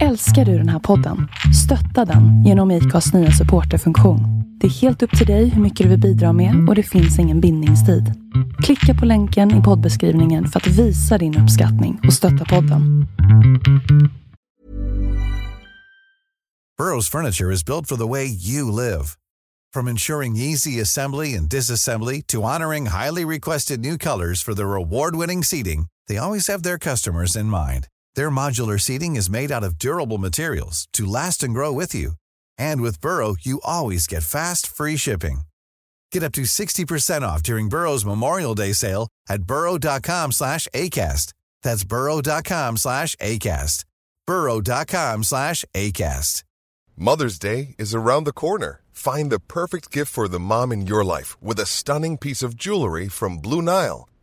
Älskar du den här podden? Stötta den genom IKAs nya supporterfunktion. Det är helt upp till dig hur mycket du vill bidra med och det finns ingen bindningstid. Klicka på länken i poddbeskrivningen för att visa din uppskattning och stötta podden. Burrow's furniture is built for the way you live. From ensuring easy assembly and disassembly to honoring highly requested new colors for their award-winning seating, they always have their customers in mind. Their modular seating is made out of durable materials to last and grow with you. And with Burrow, you always get fast, free shipping. Get up to 60% off during Burrow's Memorial Day sale at burrow.com slash ACAST. That's burrow.com slash ACAST. burrow.com slash ACAST. Mother's Day is around the corner. Find the perfect gift for the mom in your life with a stunning piece of jewelry from Blue Nile.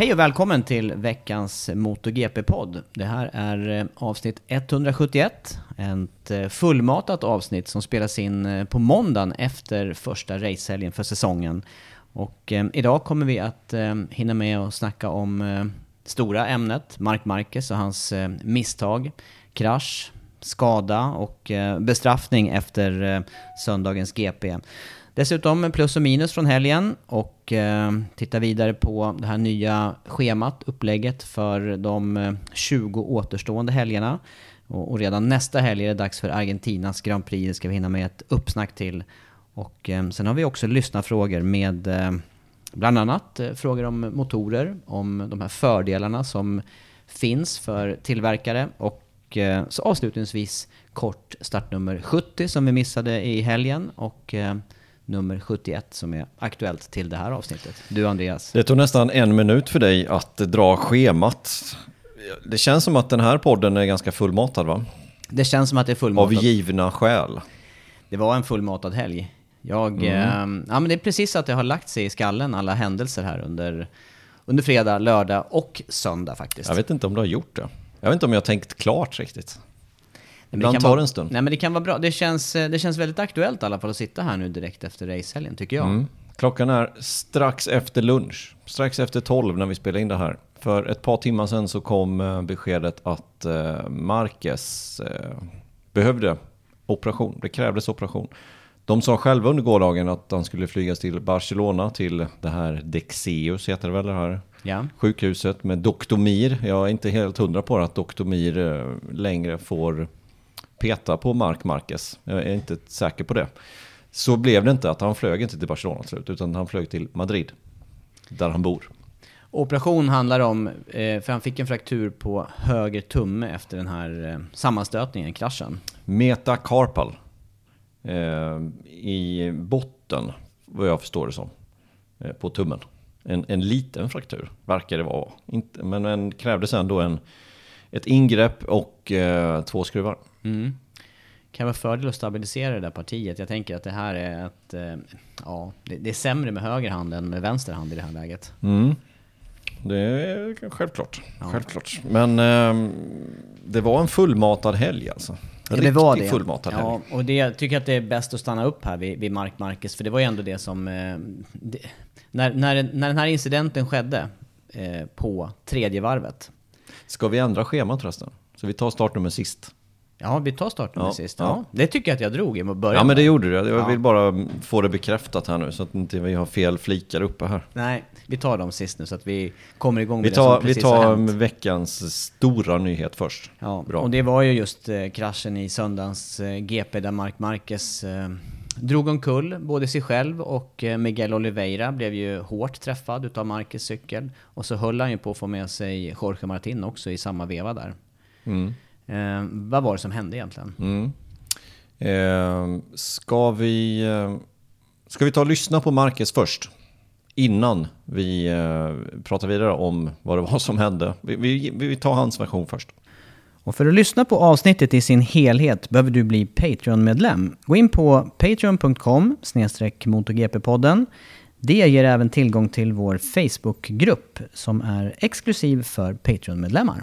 Hej och välkommen till veckans MotoGP-podd. Det här är eh, avsnitt 171. Ett eh, fullmatat avsnitt som spelas in eh, på måndagen efter första racehelgen för säsongen. Och eh, idag kommer vi att eh, hinna med att snacka om eh, stora ämnet, Mark Marquez och hans eh, misstag, krasch, skada och eh, bestraffning efter eh, söndagens GP. Dessutom plus och minus från helgen och eh, titta vidare på det här nya schemat, upplägget för de eh, 20 återstående helgerna. Och, och redan nästa helg är det dags för Argentinas Grand Prix, det ska vi hinna med ett uppsnack till. Och eh, sen har vi också lyssnarfrågor med eh, bland annat eh, frågor om motorer, om de här fördelarna som finns för tillverkare och eh, så avslutningsvis kort startnummer 70 som vi missade i helgen och eh, nummer 71 som är aktuellt till det här avsnittet. Du Andreas. Det tog nästan en minut för dig att dra schemat. Det känns som att den här podden är ganska fullmatad va? Det känns som att det är Av fullmatat. givna skäl. Det var en fullmatad helg. Jag, eh, ja men det är precis så att det har lagt sig i skallen alla händelser här under, under fredag, lördag och söndag faktiskt. Jag vet inte om du har gjort det. Jag vet inte om jag har tänkt klart riktigt. Men det tar vara- en stund. Nej men det kan vara bra. Det känns, eh, det känns väldigt aktuellt i alla fall att sitta här nu direkt efter racehelgen tycker jag. Mm. Klockan är strax efter lunch. Strax efter 12 när vi spelar in det här. För ett par timmar sedan så kom eh, beskedet att eh, Marquez eh, behövde operation. Det krävdes operation. De sa själva under gårdagen att han skulle flygas till Barcelona till det här Dexeus heter det väl det här Ja. sjukhuset med Dr. Mir. Jag är inte helt hundra på att Dr. Mir eh, längre får peta på Mark Marquez. Jag är inte säker på det. Så blev det inte att han flög inte till Barcelona slut, utan han flög till Madrid. Där han bor. Operation handlar om, eh, för han fick en fraktur på höger tumme efter den här eh, sammanstötningen, kraschen. Metacarpal. Eh, I botten, vad jag förstår det som. På tummen. En, en liten fraktur, verkar det vara. Inte, men den krävdes ändå en, ett ingrepp och två skruvar. Mm. Kan vara fördel att stabilisera det där partiet. Jag tänker att det här är ett, eh, ja, det, det är sämre med höger hand än med vänster hand i det här läget. Mm. Det är självklart. självklart. Men ehm, det var en fullmatad helg alltså. En Ja, det var det. fullmatad helg. Ja, och det, jag tycker att det är bäst att stanna upp här vid, vid Mark Marquez, för det var ju ändå det som... Eh, det, när, när, när den här incidenten skedde eh, på tredje varvet. Ska vi ändra schemat förresten? Så vi tar startnummer sist. Ja, vi tar startnummer Ja, sist. ja. Ja. Det tycker jag att jag drog i början. Ja men det gjorde du. Jag Ja. vill bara få det bekräftat här nu så att inte vi har fel flikar uppe här. Nej, vi tar dem sist nu så att vi kommer igång med Vi det som tar, vi precis har tar hänt. veckans stora nyhet först. Ja, Bra. och det var ju just eh, kraschen i söndagens eh, GP där Mark Marquez eh, drog omkull både sig själv och Miguel Oliveira blev ju hårt träffad utav Marquez cykel. Och så höll han ju på att få med sig Jorge Martin också i samma veva där. Mm. Eh, vad var det som hände egentligen? Mm. Eh, ska, vi, eh, ska vi ta och lyssna på Marcus först? Innan vi eh, pratar vidare om vad det var som hände. Vi, vi, vi tar hans version först. Och för att lyssna på avsnittet i sin helhet behöver du bli Patreon-medlem. Gå in på patreon.com MotoGP-podden. Det ger även tillgång till vår Facebook-grupp som är exklusiv för Patreon-medlemmar.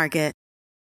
Market.